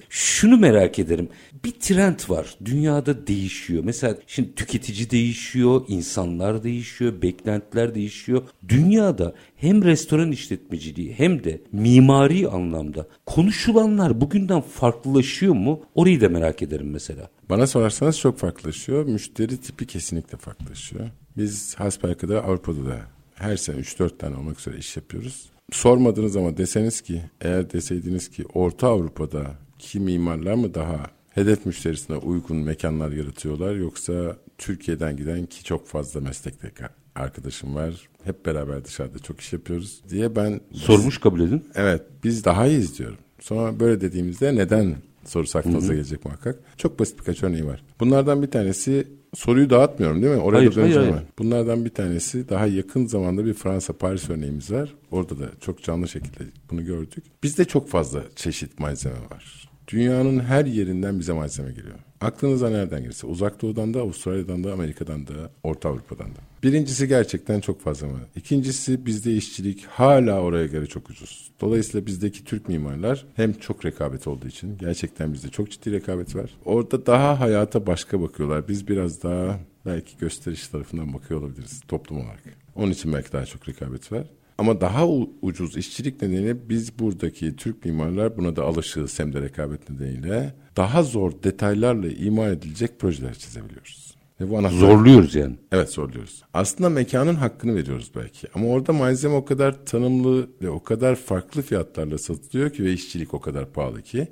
Şunu merak ederim. Bir trend var. Dünyada değişiyor. Mesela şimdi tüketici değişiyor, insanlar değişiyor, beklentiler değişiyor. Dünyada hem restoran işletmeciliği hem de mimari anlamda konuşulanlar bugünden farklılaşıyor mu? Orayı da merak ederim mesela. Bana sorarsanız çok farklılaşıyor. Müşteri tipi kesinlikle farklılaşıyor. Biz hasbelkader Avrupa'da da her sene 3-4 tane olmak üzere iş yapıyoruz. Sormadınız ama deseniz ki eğer deseydiniz ki Orta Avrupa'da ki mimarlar mı daha hedef müşterisine uygun mekanlar yaratıyorlar yoksa Türkiye'den giden ki çok fazla meslekte arkadaşım var. Hep beraber dışarıda çok iş yapıyoruz diye ben Sormuş kabul edin. Evet biz daha iyiyiz diyorum. Sonra böyle dediğimizde neden sorusu aklınıza gelecek muhakkak. Çok basit birkaç örneği var. Bunlardan bir tanesi soruyu dağıtmıyorum değil mi? Oraya Hayır, da hayır, ben. Bunlardan bir tanesi daha yakın zamanda bir Fransa Paris örneğimiz var. Orada da çok canlı şekilde bunu gördük. Bizde çok fazla çeşit malzeme var. Dünyanın her yerinden bize malzeme geliyor. Aklınıza nereden gelirse uzak doğudan da Avustralya'dan da Amerika'dan da Orta Avrupa'dan da. Birincisi gerçekten çok fazla var. İkincisi bizde işçilik hala oraya göre çok ucuz. Dolayısıyla bizdeki Türk mimarlar hem çok rekabet olduğu için gerçekten bizde çok ciddi rekabet var. Orada daha hayata başka bakıyorlar. Biz biraz daha belki gösteriş tarafından bakıyor olabiliriz toplum olarak. Onun için belki daha çok rekabet var. Ama daha ucuz işçilik nedeniyle biz buradaki Türk mimarlar buna da alışığız hem de rekabet nedeniyle daha zor detaylarla imal edilecek projeler çizebiliyoruz. Ve bu anahtar... Zorluyoruz yani. Evet zorluyoruz. Aslında mekanın hakkını veriyoruz belki. Ama orada malzeme o kadar tanımlı ve o kadar farklı fiyatlarla satılıyor ki ve işçilik o kadar pahalı ki.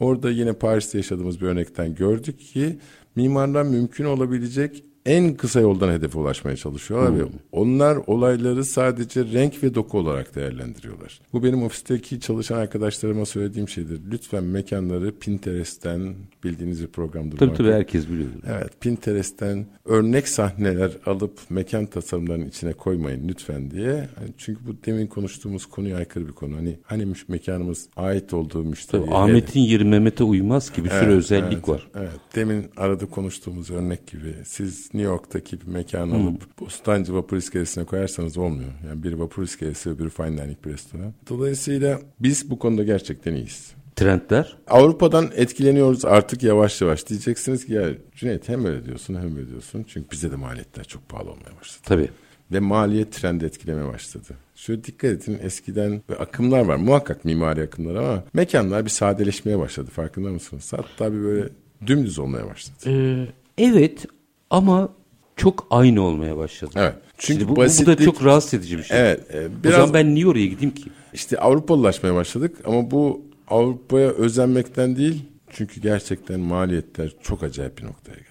Orada yine Paris'te yaşadığımız bir örnekten gördük ki mimarlar mümkün olabilecek en kısa yoldan hedefe ulaşmaya çalışıyorlar ve onlar olayları sadece renk ve doku olarak değerlendiriyorlar. Bu benim ofisteki çalışan arkadaşlarıma söylediğim şeydir. Lütfen mekanları Pinterest'ten bildiğiniz bir programdır. Tabii tabii herkes biliyor. Evet Pinterest'ten örnek sahneler alıp mekan tasarımlarının içine koymayın lütfen diye. Çünkü bu demin konuştuğumuz konuya aykırı bir konu. Hani hani mekanımız ait olduğu müşteriye. Tabii Ahmet'in yeri Mehmet'e uymaz ki bir sürü Evet, özellik evet, var. Evet. Demin arada konuştuğumuz örnek gibi siz New York'taki bir mekanı alıp Bostancı vapur iskelesine koyarsanız olmuyor. Yani biri vapur iskelesi öbürü fine dining bir restoran. Dolayısıyla biz bu konuda gerçekten iyiyiz. Trendler. Avrupa'dan etkileniyoruz artık yavaş yavaş. Diyeceksiniz ki ya Cüneyt hem öyle diyorsun hem öyle diyorsun. Çünkü bize de maliyetler çok pahalı olmaya başladı. Tabii. Ve maliyet trendi etkilemeye başladı. Şöyle dikkat edin eskiden akımlar var. Muhakkak mimari akımlar ama mekanlar bir sadeleşmeye başladı. Farkında mısınız? Hatta bir böyle dümdüz olmaya başladı. Ee, evet ama çok aynı olmaya başladı. Evet. Çünkü bu, bu da basitlik- çok rahatsız edici bir şey. Evet. e, O biraz zaman ben niye oraya gideyim ki? işte Avrupalılaşmaya başladık ama bu Avrupa'ya özenmekten değil. Çünkü gerçekten maliyetler çok acayip bir noktaya geldi.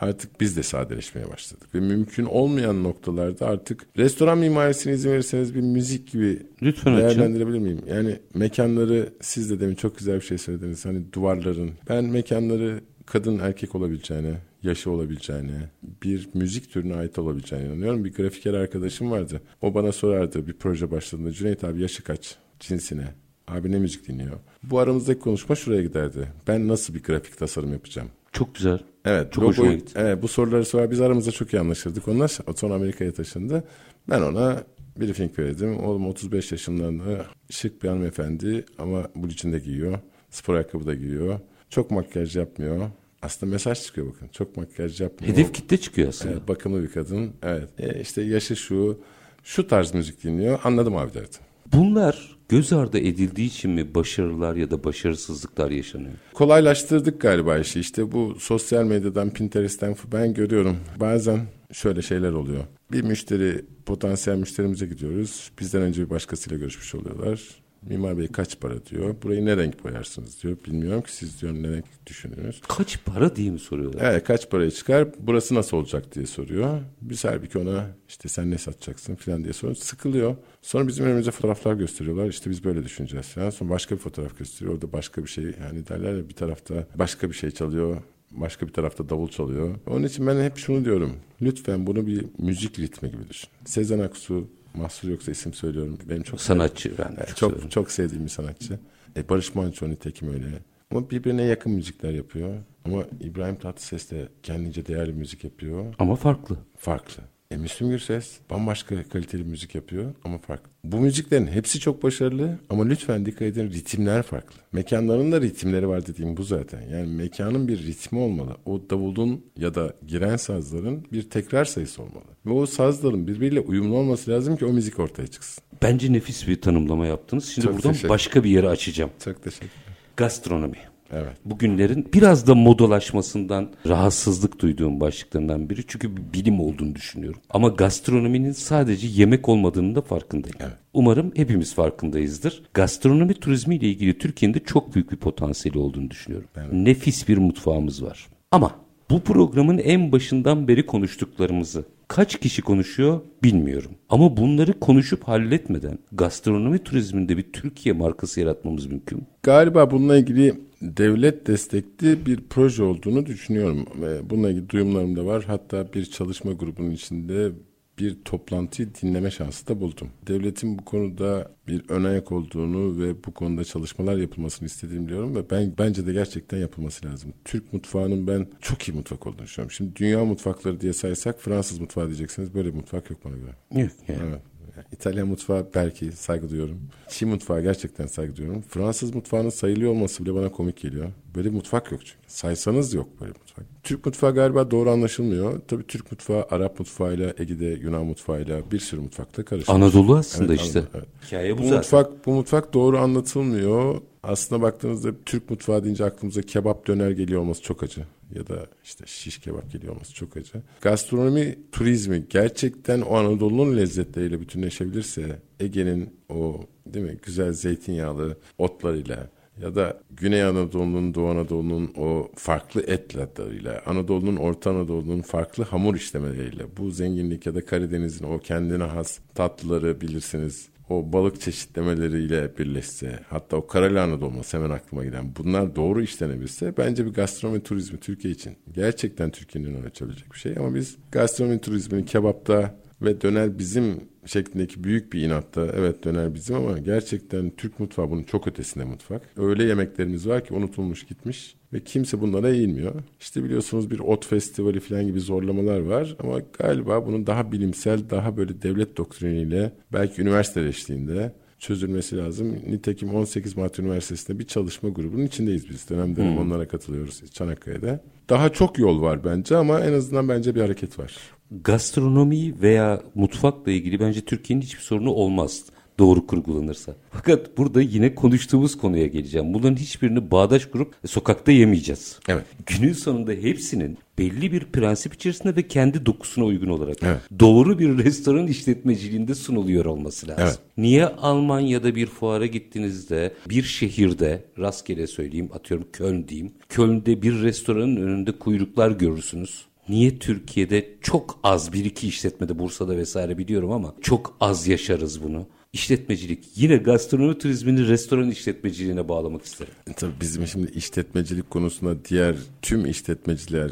artık biz de sadeleşmeye başladık. Ve mümkün olmayan noktalarda artık restoran mimarisine izin verirseniz bir müzik gibi Lütfen değerlendirebilir miyim? Yani mekanları siz de demin çok güzel bir şey söylediniz. Hani duvarların. Ben mekanları kadın erkek olabileceğine, yaşı olabileceğine, bir müzik türüne ait olabileceğine inanıyorum. Bir grafiker arkadaşım vardı. O bana sorardı bir proje başladığında. Cüneyt abi yaşı kaç? Cinsine? Abi ne müzik dinliyor? Bu aramızdaki konuşma şuraya giderdi. Ben nasıl bir grafik tasarım yapacağım? Çok güzel. Evet. Çok hoşuma logoyu- gitti. Evet bu soruları sorar. Biz aramızda çok iyi anlaşırdık. Onlar sonra Amerika'ya taşındı. Ben ona briefing verdim. Oğlum 35 yaşlarında şık bir hanımefendi ama bu içinde giyiyor. Spor ayakkabı da giyiyor. Çok makyaj yapmıyor. Aslında mesaj çıkıyor bakın. Çok makyaj yapmıyor. Hedef kitle çıkıyor aslında. Evet, bakımlı bir kadın. Evet. E, işte yaşı şu. Şu tarz müzik dinliyor. Anladım abi derdim. Bunlar göz ardı edildiği için mi başarılar ya da başarısızlıklar yaşanıyor? Kolaylaştırdık galiba işi. İşte bu sosyal medyadan, Pinterest'ten ben görüyorum. Bazen şöyle şeyler oluyor. Bir müşteri, potansiyel müşterimize gidiyoruz. Bizden önce bir başkasıyla görüşmüş oluyorlar. Mimar Bey kaç para diyor. Burayı ne renk boyarsınız diyor. Bilmiyorum ki siz diyor ne renk düşünüyorsunuz. Kaç para diye mi soruyorlar? Evet kaç paraya çıkar burası nasıl olacak diye soruyor. Biz halbuki ona işte sen ne satacaksın falan diye soruyoruz. Sıkılıyor. Sonra bizim önümüze fotoğraflar gösteriyorlar. İşte biz böyle düşüneceğiz falan. Sonra başka bir fotoğraf gösteriyor. Orada başka bir şey yani derler ya bir tarafta başka bir şey çalıyor. Başka bir tarafta davul çalıyor. Onun için ben hep şunu diyorum. Lütfen bunu bir müzik ritmi gibi düşün. Sezen Aksu, mahsur yoksa isim söylüyorum. Benim çok Sanatçı ben Evet, çok çok sevdiğim bir sanatçı. E, Barış Manço nitekim öyle. Ama birbirine yakın müzikler yapıyor. Ama İbrahim Tatlıses de kendince değerli müzik yapıyor. Ama farklı. Farklı. E Müslüm Gürses bambaşka kaliteli müzik yapıyor ama farklı. Bu müziklerin hepsi çok başarılı ama lütfen dikkat edin ritimler farklı. Mekanların da ritimleri var dediğim bu zaten. Yani mekanın bir ritmi olmalı. O davulun ya da giren sazların bir tekrar sayısı olmalı. Ve o sazların birbiriyle uyumlu olması lazım ki o müzik ortaya çıksın. Bence nefis bir tanımlama yaptınız. Şimdi Çok buradan başka bir yere açacağım. Çok teşekkür Gastronomi. Evet. Bugünlerin biraz da modalaşmasından rahatsızlık duyduğum başlıklarından biri. Çünkü bir bilim olduğunu düşünüyorum. Ama gastronominin sadece yemek olmadığının da farkındayım. Umarım hepimiz farkındayızdır. Gastronomi turizmi ile ilgili Türkiye'nin de çok büyük bir potansiyeli olduğunu düşünüyorum. Nefis bir mutfağımız var. Ama bu programın en başından beri konuştuklarımızı kaç kişi konuşuyor bilmiyorum. Ama bunları konuşup halletmeden gastronomi turizminde bir Türkiye markası yaratmamız mümkün mü? Galiba bununla ilgili devlet destekli bir proje olduğunu düşünüyorum. Bununla ilgili duyumlarım da var. Hatta bir çalışma grubunun içinde bir toplantıyı dinleme şansı da buldum. Devletin bu konuda bir ön ayak olduğunu ve bu konuda çalışmalar yapılmasını istediğimi biliyorum ve ben bence de gerçekten yapılması lazım. Türk mutfağının ben çok iyi mutfak olduğunu düşünüyorum. Şimdi dünya mutfakları diye saysak Fransız mutfağı diyeceksiniz. Böyle bir mutfak yok bana göre. Yok yani. Evet. İtalyan mutfağı belki saygı duyuyorum. Çin mutfağı gerçekten saygı duyuyorum. Fransız mutfağının sayılıyor olması bile bana komik geliyor. Böyle bir mutfak yok çünkü. Saysanız yok böyle bir mutfak. Türk mutfağı galiba doğru anlaşılmıyor. Tabii Türk mutfağı Arap mutfağıyla, Ege'de Yunan mutfağıyla bir sürü mutfakta karışıyor. Anadolu aslında Evet, işte. Anadolu, evet. Hikaye bu, Bu zaten. mutfak bu mutfak doğru anlatılmıyor. Aslında baktığınızda Türk mutfağı deyince aklımıza kebap döner geliyor olması çok acı. Ya da işte şiş kebap geliyor olması çok acı. Gastronomi turizmi gerçekten o Anadolu'nun lezzetleriyle bütünleşebilirse Ege'nin o değil mi güzel zeytinyağlı otlarıyla ya da Güney Anadolu'nun, Doğu Anadolu'nun o farklı et tatlarıyla, Anadolu'nun, Orta Anadolu'nun farklı hamur işlemeleriyle, bu zenginlik ya da Karadeniz'in o kendine has tatlıları bilirsiniz, o balık çeşitlemeleriyle birleşse, hatta o karalahana dolması hemen aklıma gelen, bunlar doğru işlenebilse bence bir gastronomi turizmi Türkiye için gerçekten Türkiye'nin açabilecek bir şey. Ama biz gastronomi turizmini kebapta ve döner bizim şeklindeki büyük bir inatta evet döner bizim ama gerçekten Türk mutfağı bunun çok ötesinde mutfak. Öyle yemeklerimiz var ki unutulmuş gitmiş ve kimse bunlara eğilmiyor. İşte biliyorsunuz bir ot festivali falan gibi zorlamalar var ama galiba bunun daha bilimsel, daha böyle devlet doktriniyle belki üniversite eşliğinde çözülmesi lazım. Nitekim 18 Mart Üniversitesi'nde bir çalışma grubunun içindeyiz biz. Dönem dönem onlara katılıyoruz Çanakkale'de. Daha çok yol var bence ama en azından bence bir hareket var. Gastronomi veya mutfakla ilgili bence Türkiye'nin hiçbir sorunu olmaz doğru kurgulanırsa. Fakat burada yine konuştuğumuz konuya geleceğim. Bunların hiçbirini bağdaş kurup sokakta yemeyeceğiz. Evet. Günün sonunda hepsinin belli bir prensip içerisinde ve kendi dokusuna uygun olarak Evet. doğru bir restoran işletmeciliğinde sunuluyor olması lazım. Evet. Niye Almanya'da bir fuara gittiğinizde bir şehirde rastgele söyleyeyim atıyorum Köln diyeyim. Köln'de bir restoranın önünde kuyruklar görürsünüz. niye Türkiye'de çok az bir iki işletmede Bursa'da vesaire biliyorum ama çok az yaşarız bunu. İşletmecilik yine gastronomi turizmini restoran işletmeciliğine bağlamak isterim. E, tabii bizim şimdi işletmecilik konusunda diğer tüm işletmeciler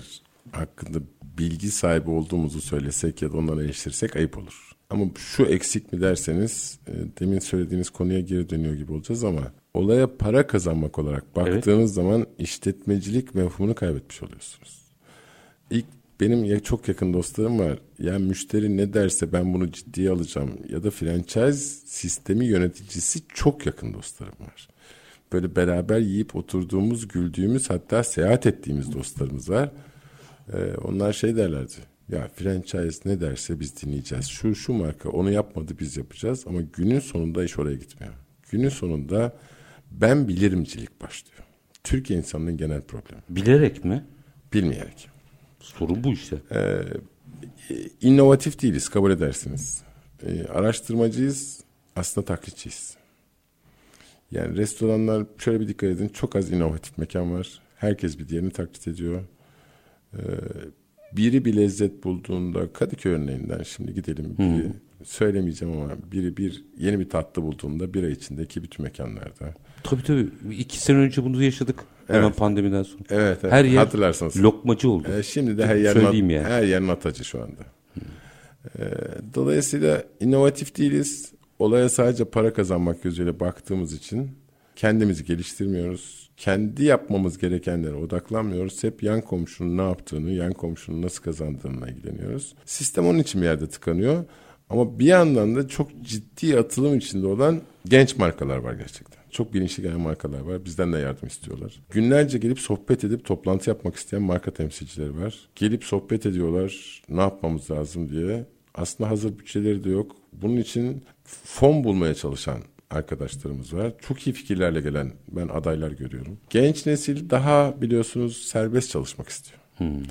hakkında bilgi sahibi olduğumuzu söylesek ya da onları eleştirsek ayıp olur. Ama şu eksik mi derseniz e, demin söylediğiniz konuya geri dönüyor gibi olacağız ama olaya para kazanmak olarak baktığınız evet. zaman işletmecilik mefhumunu kaybetmiş oluyorsunuz. İlk benim çok yakın dostlarım var. Yani müşteri ne derse ben bunu ciddiye alacağım ya da franchise sistemi yöneticisi çok yakın dostlarım var. Böyle beraber yiyip oturduğumuz, güldüğümüz hatta seyahat ettiğimiz dostlarımız var. Ee, onlar şey derlerdi. Ya franchise ne derse biz dinleyeceğiz. Şu şu marka onu yapmadı biz yapacağız ama günün sonunda iş oraya gitmiyor. Günün sonunda ben bilirimcilik başlıyor. Türkiye insanının genel problemi. Bilerek mi? Bilmeyerek. Sorun bu işte. Ee, inovatif değiliz kabul edersiniz. Ee, araştırmacıyız aslında taklitçiyiz. Yani restoranlar şöyle bir dikkat edin çok az inovatif mekan var. Herkes bir diğerini taklit ediyor. Ee, biri bir lezzet bulduğunda Kadıköy örneğinden şimdi gidelim. Biri, hmm. Söylemeyeceğim ama biri bir yeni bir tatlı bulduğunda bir ay içindeki bütün mekanlarda. Tabii tabii. iki sene önce bunu yaşadık. Evet. Hemen pandemiden sonra. Evet, evet. Her yer hatırlarsanız. lokmacı oldu. Ee, şimdi de her yer, not, yani. her yer natacı şu anda. Ee, dolayısıyla inovatif değiliz. Olaya sadece para kazanmak gözüyle baktığımız için kendimizi geliştirmiyoruz. Kendi yapmamız gerekenlere odaklanmıyoruz. Hep yan komşunun ne yaptığını, yan komşunun nasıl kazandığına ilgileniyoruz. Sistem onun için bir yerde tıkanıyor. Ama bir yandan da çok ciddi atılım içinde olan genç markalar var gerçekten. Çok bilinçli gelen markalar var. Bizden de yardım istiyorlar. Günlerce gelip sohbet edip toplantı yapmak isteyen marka temsilcileri var. Gelip sohbet ediyorlar. Ne yapmamız lazım diye. Aslında hazır bütçeleri de yok. Bunun için fon bulmaya çalışan arkadaşlarımız var. Çok iyi fikirlerle gelen ben adaylar görüyorum. Genç nesil daha biliyorsunuz serbest çalışmak istiyor. Hmm.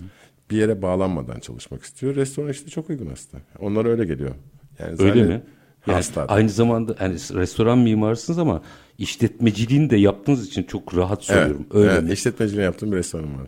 Bir yere bağlanmadan çalışmak istiyor. Restoran işte çok uygun aslında. Onlara öyle geliyor. Yani öyle mi? Yani aynı zamanda yani restoran mimarsınız ama işletmeciliğini de yaptığınız için çok rahat söylüyorum. Evet, Öyle evet, mi? işletmeciliğini yaptığım bir restoranım var.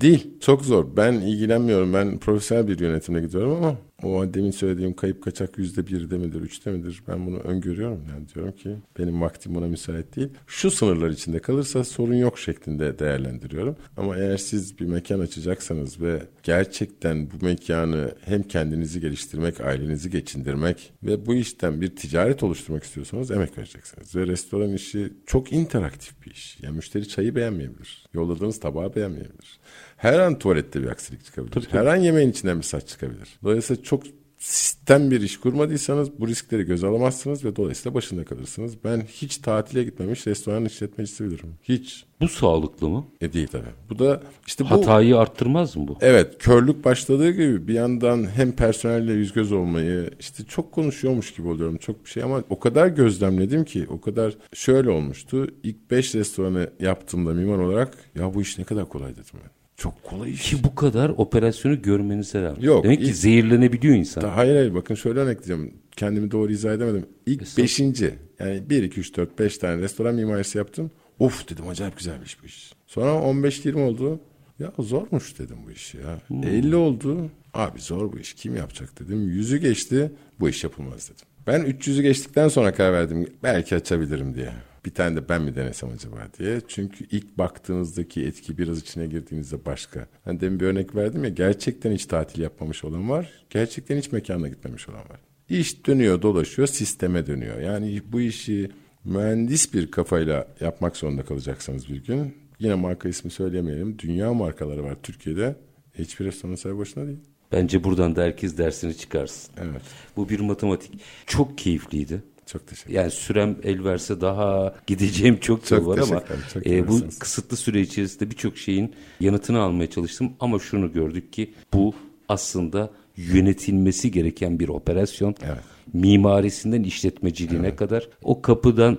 Değil. Çok zor. Ben ilgilenmiyorum. Ben profesyonel bir yönetimle gidiyorum ama o demin söylediğim kayıp kaçak yüzde birde midir, üçte midir? Ben bunu öngörüyorum. Yani diyorum ki benim vaktim buna müsait değil. Şu sınırlar içinde kalırsa sorun yok şeklinde değerlendiriyorum. Ama eğer siz bir mekan açacaksanız ve gerçekten bu mekanı hem kendinizi geliştirmek, ailenizi geçindirmek ve bu işten bir ticaret oluşturmak istiyorsanız emek vereceksiniz. Ve restoran işi çok interaktif bir iş. Yani müşteri çayı beğenmeyebilir. Yolladığınız tabağı beğenmeyebilir. Her an tuvalette bir aksilik çıkabilir. Tabii, tabii. Her an yemeğin içinden bir saç çıkabilir. Dolayısıyla çok sistem bir iş kurmadıysanız bu riskleri göz alamazsınız ve dolayısıyla başında kalırsınız. Ben hiç tatile gitmemiş restoran işletmecisi bilirim. Hiç. Bu sağlıklı mı? E değil tabii. Bu da işte bu... Hatayı arttırmaz mı bu? Evet. Körlük başladığı gibi bir yandan hem personelle yüz göz olmayı işte çok konuşuyormuş gibi oluyorum. Çok bir şey ama o kadar gözlemledim ki o kadar şöyle olmuştu. İlk beş restoranı yaptığımda mimar olarak ya bu iş ne kadar kolay dedim ben. Çok kolay iş. Ki bu kadar operasyonu görmenize rağmen. Yok. Demek ilk, ki zehirlenebiliyor insan. Da, hayır hayır bakın şöyle örnekleyeceğim. Kendimi doğru izah edemedim. İlk Mesela. beşinci yani bir iki üç dört beş tane restoran mimarisi yaptım. Of dedim acayip güzelmiş bu iş. Sonra 15-20 oldu. Ya zormuş dedim bu iş ya. Hmm. 50 oldu. Abi zor bu iş. Kim yapacak dedim. Yüzü geçti. Bu iş yapılmaz dedim. Ben 300'ü geçtikten sonra karar verdim. Belki açabilirim diye bir tane de ben mi denesem acaba diye. Çünkü ilk baktığınızdaki etki biraz içine girdiğinizde başka. Hani demin bir örnek verdim ya gerçekten hiç tatil yapmamış olan var. Gerçekten hiç mekana gitmemiş olan var. İş dönüyor dolaşıyor sisteme dönüyor. Yani bu işi mühendis bir kafayla yapmak zorunda kalacaksınız bir gün. Yine marka ismi söylemeyelim. Dünya markaları var Türkiye'de. Hiçbir restoran sahibi boşuna değil. Bence buradan da herkes dersini çıkarsın. Evet. Bu bir matematik. Çok keyifliydi. Çok teşekkür Yani sürem el verse daha gideceğim çok, çok var ama çok e, bu kısıtlı süre içerisinde birçok şeyin yanıtını almaya çalıştım. Ama şunu gördük ki bu aslında yönetilmesi gereken bir operasyon. Evet mimarisinden işletmeciliğine evet. kadar o kapıdan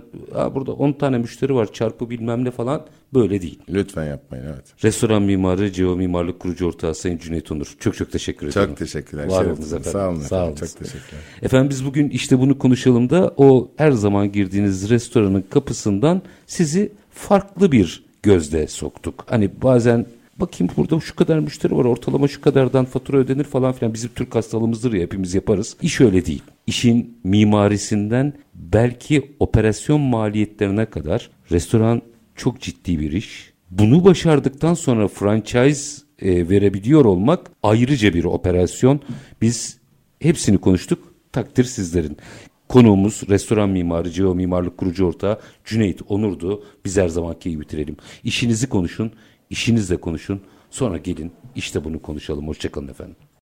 burada 10 tane müşteri var çarpı bilmem ne falan böyle değil. Lütfen yapmayın evet. Restoran mimarı Ceo Mimarlık Kurucu Ortağı Sayın Cüneyt Onur. Çok çok teşekkür ederim. Çok teşekkürler. Var olunuz efendim. Sağ olun. Sağ olun. Çok teşekkürler. Efendim biz bugün işte bunu konuşalım da o her zaman girdiğiniz restoranın kapısından sizi farklı bir gözle soktuk. Hani bazen Bakayım burada şu kadar müşteri var ortalama şu kadardan fatura ödenir falan filan. Bizim Türk hastalığımızdır ya hepimiz yaparız. İş öyle değil. İşin mimarisinden belki operasyon maliyetlerine kadar restoran çok ciddi bir iş. Bunu başardıktan sonra franchise e, verebiliyor olmak ayrıca bir operasyon. Biz hepsini konuştuk. Takdir sizlerin. Konuğumuz restoran mimarı, Ceo Mimarlık Kurucu Ortağı Cüneyt Onur'du. Biz her zamanki gibi bitirelim. İşinizi konuşun, işinizle konuşun. Sonra gelin işte bunu konuşalım. Hoşçakalın efendim.